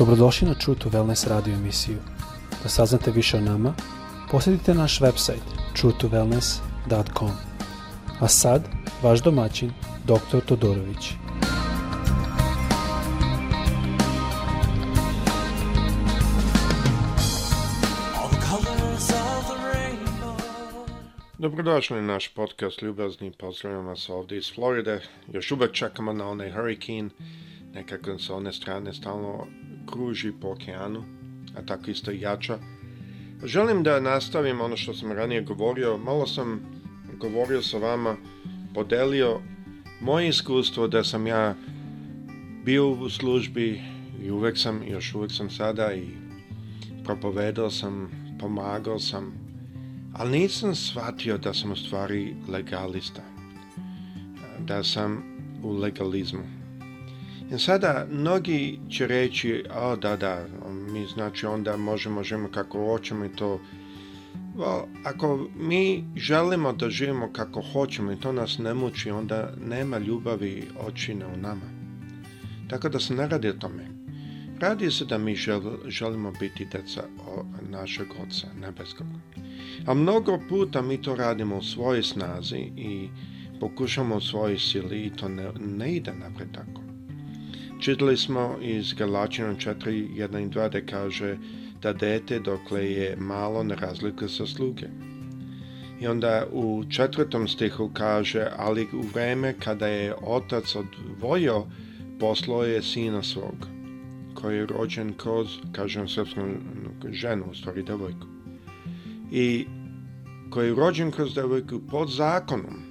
Dobrodošli na True to Wellness radio emisiju. Da saznate više o nama, posjetite naš website truetowellness.com. A sad, vaš domaćin, dr. Todorović. Dobrodošli na naš podcast Ljubazni, pozdravljam vas ovde iz Floride. Još uvek čekamo na onaj hurricane, nekako s one strane stalno kruži po okeanu, a tako isto i jača. Želim da nastavim ono što sam ranije govorio, malo sam govorio sa vama, podelio moje iskustvo da sam ja bio u službi i uvek sam, još uvek sam sada i propovedao sam, pomagao sam, ali nisam shvatio da sam u stvari legalista, da sam u legalizmu. Sada, mnogi će reći, a da, da, mi znači onda možemo, možemo kako hoćemo i to. Well, ako mi želimo da živimo kako hoćemo i to nas ne muči, onda nema ljubavi očine u nama. Tako da se ne radi o tome. Radi se da mi želimo biti deca našeg Oca Nebeskog. A mnogo puta mi to radimo u svojoj snazi i pokušamo u svojoj sili i to ne, ne ide napred tako. Čitali smo iz Galačinom 4, 1 i 2 da kaže da dete dokle je malo ne razlikuje sa sluge. I onda u četvrtom stihu kaže, ali u vreme kada je otac odvojio, poslao je sina svog, koji je rođen kroz, kažem srpskom ženu, u stvari devojku. I koji je rođen kroz devojku pod zakonom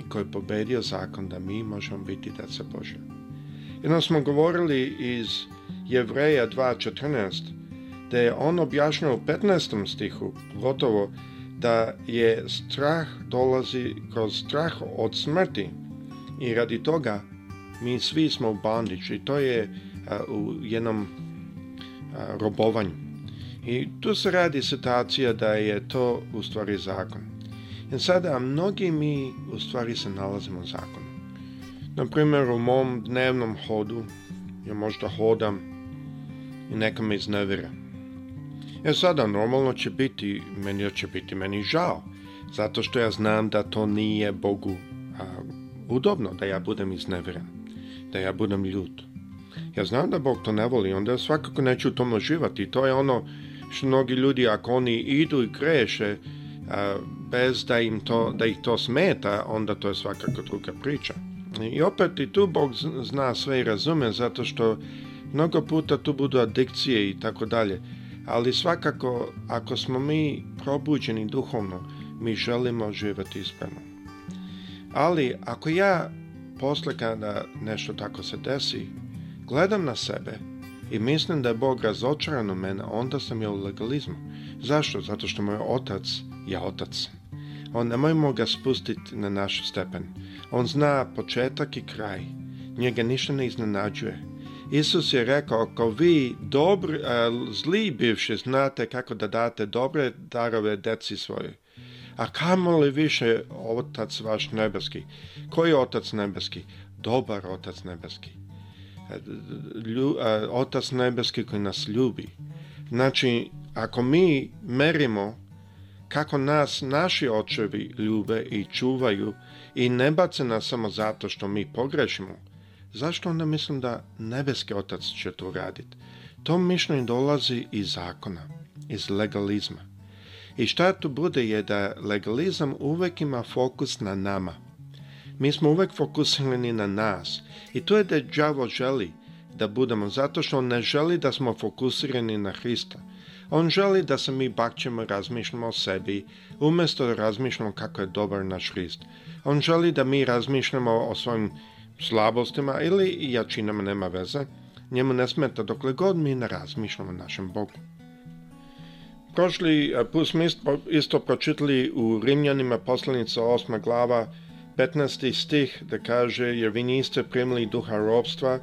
i koji je pobedio zakon da mi možemo biti deca Božja. Jednom smo govorili iz Jevreja 2.14, da je on objašnjao u 15. stihu, gotovo, da je strah dolazi kroz strah od smrti i radi toga mi svi smo u bandiću to je a, u jednom a, robovanju. I tu se radi situacija da je to u stvari zakon. I sada mnogi mi u stvari se nalazimo u zakonu. Na primjer, u mom dnevnom hodu ja možda hodam i neka me iznevira. E sada, normalno će biti, meni da će biti meni žao, zato što ja znam da to nije Bogu a, udobno da ja budem iznevren, da ja budem ljud. Ja znam da Bog to ne voli, onda ja svakako neću u tom uživati. To je ono što mnogi ljudi, ako oni idu i kreše a, bez da, im to, da ih to smeta, onda to je svakako druga priča. I opet i tu Bog zna sve i razume, zato što mnogo puta tu budu adikcije i tako dalje. Ali svakako, ako smo mi probuđeni duhovno, mi želimo živjeti ispravno. Ali ako ja posle kada nešto tako se desi, gledam na sebe i mislim da je Bog razočaran u mene, onda sam ja u legalizmu. Zašto? Zato što moj otac je otac on nemojmo ga spustiti na našu stepen. On zna početak i kraj. Njega ništa ne iznenađuje. Isus je rekao, ako vi dobri, eh, zli bivši znate kako da date dobre darove deci svoje, a kamo li više otac vaš nebeski? Koji je otac nebeski? Dobar otac nebeski. Eh, lju, eh, otac nebeski koji nas ljubi. Znači, ako mi merimo kako nas naši očevi ljube i čuvaju i ne bace nas samo zato što mi pogrešimo, zašto onda mislim da nebeski otac će to raditi? To mišljenje dolazi iz zakona, iz legalizma. I šta tu bude je da legalizam uvek ima fokus na nama. Mi smo uvek fokusirani na nas i to je da đavo želi da budemo zato što on ne želi da smo fokusirani na Hrista On želi da se mi bakćama razmišljamo o sebi, umesto da razmišljamo kako je dobar naš Hrist. On želi da mi razmišljamo o svojim slabostima ili jačinama nema veze. Njemu ne smeta dokle god mi ne razmišljamo o našem Bogu. Prošli eh, put smo isto, isto pročitali u Rimljanima poslanica 8. glava 15. stih da kaže jer vi niste primili duha robstva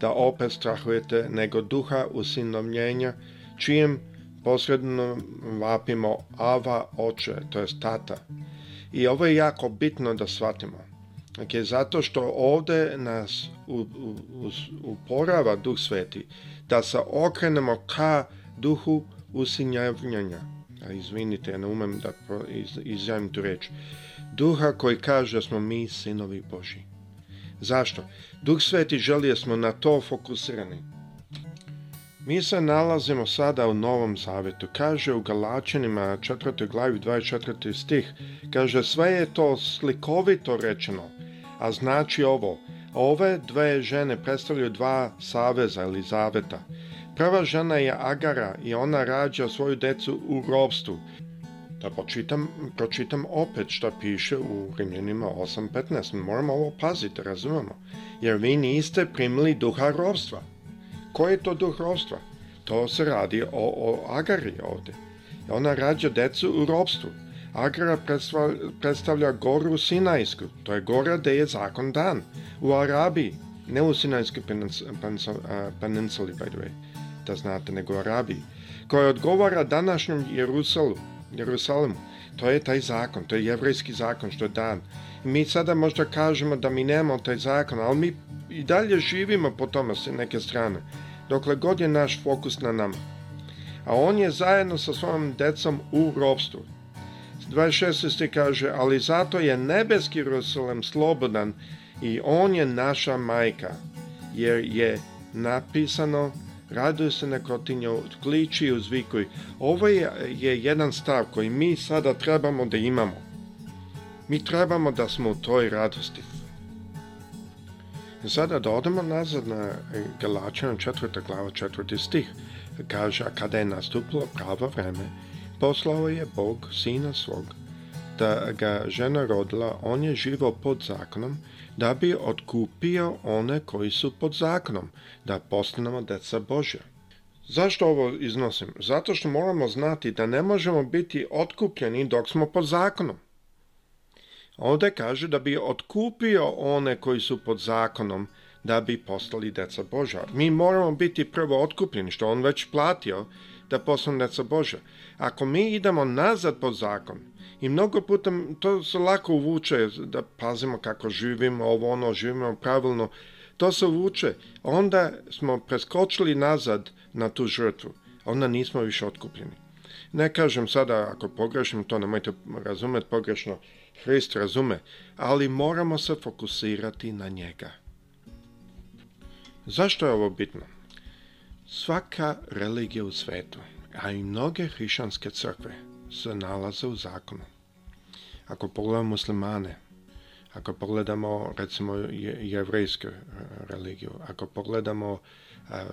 da opet strahujete nego duha usinovljenja čijem posredno vapimo Ava oče, to je tata. I ovo je jako bitno da shvatimo. Okay, dakle, zato što ovde nas u, u, u, uporava Duh Sveti da se okrenemo ka duhu usinjavljanja. Izvinite, ja ne umem da izjavim tu reč. Duha koji kaže da smo mi sinovi Boži. Zašto? Duh Sveti želi da smo na to fokusirani. Mi se nalazimo sada u Novom Zavetu. Kaže u Galačanima 4. glavi 24. stih, kaže sve je to slikovito rečeno, a znači ovo, ove dve žene predstavljaju dva saveza ili zaveta. Prva žena je Agara i ona rađa svoju decu u robstvu. Da počitam, pročitam opet šta piše u Rimljenima 8.15. Moramo ovo paziti, razumemo. Jer vi niste primili duha robstva. Koje je to duhovstva? To se radi o, o Agari ovde. Ona rađa decu u robstvu. Agara predstavlja goru Sinajsku, to je gora gde je zakon dan, u Arabiji, ne u Sinajskoj peninsuli, by the way, da znate, nego u Arabiji, koja odgovara današnjom Jerusalu, Jerusalimu. To je taj zakon, to je jevrejski zakon što je dan. Mi sada možda kažemo da mi nemamo taj zakon, ali mi i dalje živimo po tome s neke strane dokle god je naš fokus na nama. A on je zajedno sa svojom decom u robstvu. 26. kaže, ali zato je nebeski Jerusalim slobodan i on je naša majka, jer je napisano, raduj se na kotinju, kliči i uzvikuj. Ovo je, je jedan stav koji mi sada trebamo da imamo. Mi trebamo da smo u toj radosti. Sada da odemo nazad na e, Galačan četvrta glava četvrti stih. Kaže, a kada je nastupilo pravo vreme, poslao je Bog sina svog, da ga žena rodila, on je živo pod zakonom, da bi otkupio one koji su pod zakonom, da postanemo deca Božja. Zašto ovo iznosim? Zato što moramo znati da ne možemo biti otkupljeni dok smo pod zakonom. Ovde kaže da bi otkupio one koji su pod zakonom da bi postali deca Boža. Mi moramo biti prvo otkupljeni, što on već platio da postanu deca Boža. Ako mi idemo nazad pod zakon, i mnogo puta to se lako uvuče, da pazimo kako živimo, ovo ono, živimo pravilno, to se uvuče. Onda smo preskočili nazad na tu žrtvu, onda nismo više otkupljeni. Ne kažem sada, ako pogrešim, to nemojte razumeti pogrešno, Hrist da razume, ali moramo se fokusirati na njega. Zašto je ovo bitno? Svaka religija u svetu, a i mnoge hrišćanske crkve, se nalaze u zakonu. Ako pogledamo muslimane, ako pogledamo recimo jevrejsku religiju, ako pogledamo a,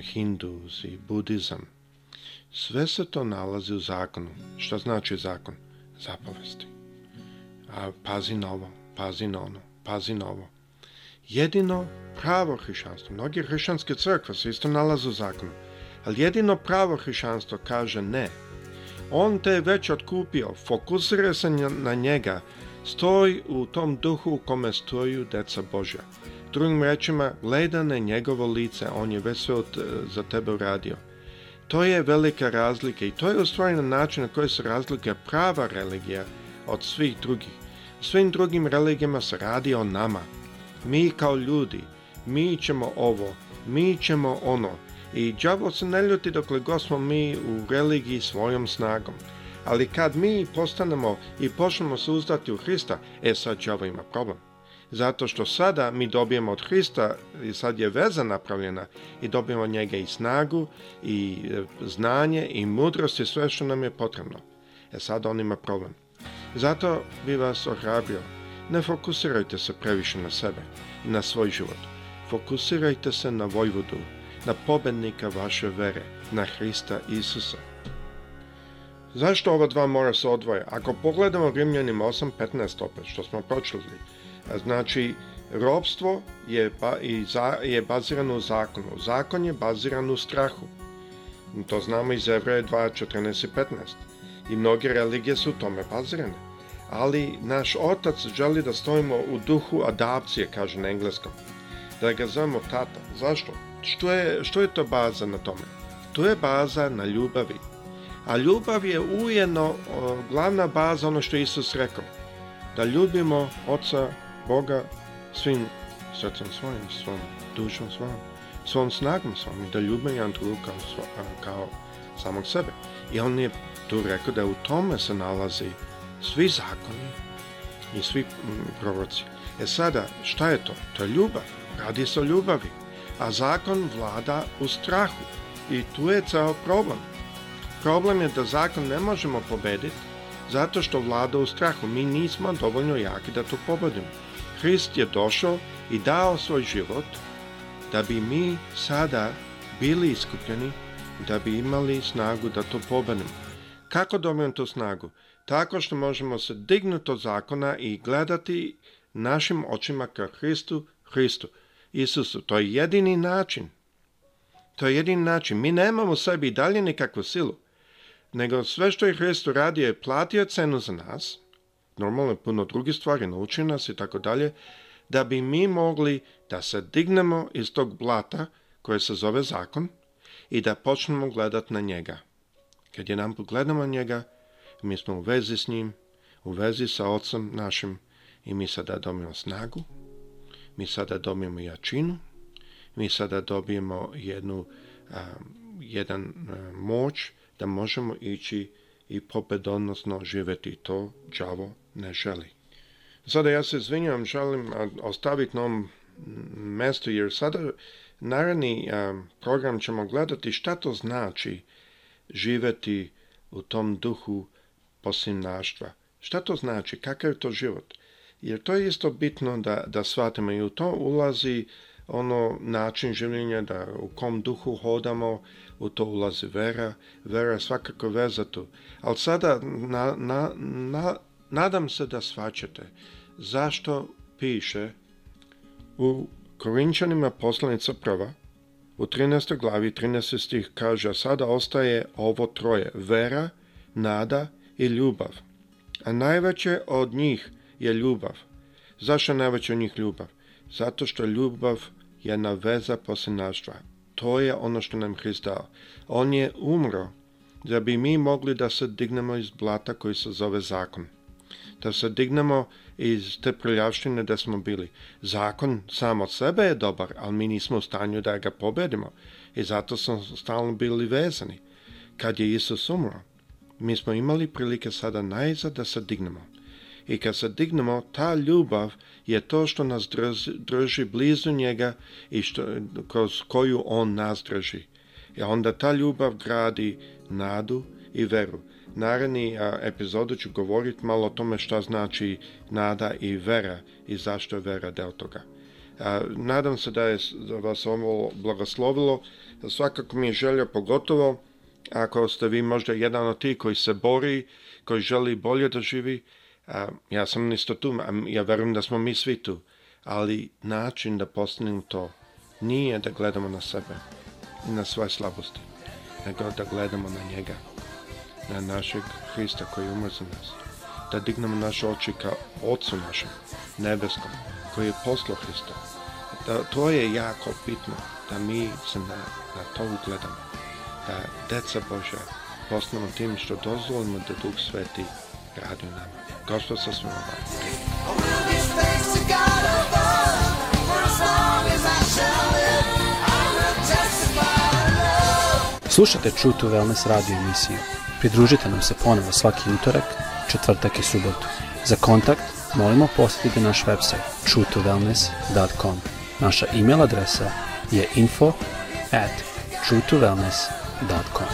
hindus i budizam, sve se to nalazi u zakonu. Što znači zakon? Zapovesti a pazi na ovo, pazi na ono, pazi na ovo. Jedino pravo hrišćanstvo, mnoge hrišćanske crkve se isto nalaze u zakonu, ali jedino pravo hrišćanstvo kaže ne. On te je već otkupio, fokusiraj se na njega, stoj u tom duhu u kome stoju deca Božja. Drugim rečima, gleda na njegovo lice, on je već sve od, e, za tebe uradio. To je velika razlika i to je u stvari na način na koji se razlika prava religija od svih drugih. U svim drugim religijama se radi o nama. Mi kao ljudi, mi ćemo ovo, mi ćemo ono. I đavo se ne ljuti dokle god smo mi u religiji svojom snagom. Ali kad mi postanemo i počnemo se uzdati u Hrista, e sad đavo ima problem. Zato što sada mi dobijemo od Hrista, i sad je veza napravljena, i dobijemo od njega i snagu, i e, znanje, i mudrost, i sve što nam je potrebno. E sad on ima problem. Zato bi vas ohrabrio, ne fokusirajte se previše na sebe na svoj život. Fokusirajte se na Vojvodu, na pobednika vaše vere, na Hrista Isusa. Zašto ova dva mora se odvoje? Ako pogledamo Rimljanima 8.15 opet, što smo pročuli, znači robstvo je, ba, i za, je bazirano u zakonu. Zakon je baziran u strahu. To znamo iz Evreja 2.14 i 15. I mnoge religije su tome bazirane ali naš otac želi da stojimo u duhu adapcije, kaže na engleskom. Da ga zovemo tata. Zašto? Što je, što je to baza na tome? To je baza na ljubavi. A ljubav je ujedno glavna baza ono što je Isus rekao. Da ljubimo oca Boga svim srcem svojim, svom dušom svojom, svom snagom svom i da ljubimo jedan drugu kao, svo, kao samog sebe. I on je tu rekao da u tome se nalazi svi zakoni i svi mm, proroci. E sada, šta je to? To je ljubav. Radi se o ljubavi. A zakon vlada u strahu. I tu je ceo problem. Problem je da zakon ne možemo pobediti zato što vlada u strahu. Mi nismo dovoljno jaki da to pobedimo. Hrist je došao i dao svoj život da bi mi sada bili iskupljeni, da bi imali snagu da to pobedimo. Kako dobijemo da tu snagu? tako što možemo se dignuti od zakona i gledati našim očima ka Hristu, Hristu, Isusu. To je jedini način. To je jedini način. Mi nemamo u sebi dalje nikakvu silu, nego sve što je Hristo radio je platio cenu za nas, normalno je puno drugih stvari, nauči nas i tako dalje, da bi mi mogli da se dignemo iz tog blata koje se zove zakon i da počnemo gledati na njega. Kad je nam pogledamo njega, i mi smo u vezi s njim, u vezi sa ocem našim i mi sada dobijemo snagu, mi sada dobijemo jačinu, mi sada dobijemo jednu, a, jedan a, moć da možemo ići i pobedonosno živeti to đavo ne želi. Sada ja se izvinjam, želim ostaviti na ovom mjestu jer sada naredni program ćemo gledati šta to znači živeti u tom duhu osim Šta to znači? Kakav je to život? Jer to je isto bitno da, da shvatimo i u to ulazi ono način življenja, da u kom duhu hodamo, u to ulazi vera, vera je svakako veza tu. Ali sada na, na, na, nadam se da svaćate zašto piše u Korinčanima poslanica prva, u 13. glavi 13. stih kaže, sada ostaje ovo troje, vera, nada i ljubav. A najveće od njih je ljubav. Zašto najveće od njih ljubav? Zato što ljubav je na veza posljednaštva. To je ono što nam Hrist dao. On je umro da bi mi mogli da se dignemo iz blata koji se zove zakon. Da se dignemo iz te prljavštine da smo bili. Zakon sam od sebe je dobar, ali mi nismo u stanju da ga pobedimo. I zato smo stalno bili vezani. Kad je Isus umro, mi smo imali prilike sada najzad da se dignemo. I kad se dignemo, ta ljubav je to što nas drži blizu njega i što, kroz koju on nas drži. I e onda ta ljubav gradi nadu i veru. Naredni epizodu ću govoriti malo o tome šta znači nada i vera i zašto je vera deo toga. A, nadam se da je da vas ovo blagoslovilo. Svakako mi je želja pogotovo ako ste vi možda jedan od tih koji se bori, koji želi bolje da živi, a, ja sam isto tu, a ja verujem da smo mi svi tu, ali način da postignemo to nije da gledamo na sebe i na svoje slabosti, nego da gledamo na njega, na našeg Hrista koji umre za nas, da dignemo naše oči ka Otcu našem, nebeskom, koji je poslao Hrista. Da, to je jako bitno, da mi se na, na to ugledamo da deca Božja postanemo tim što dozvolimo da Duh Sveti radi u nama. Gospod sa svima Slušate True to Wellness radio emisiju. Pridružite nam se ponovo svaki utorak, četvrtak i subotu. Za kontakt molimo posjetite naš website truetowellness.com. Naša email adresa je info at truetowellness.com датко.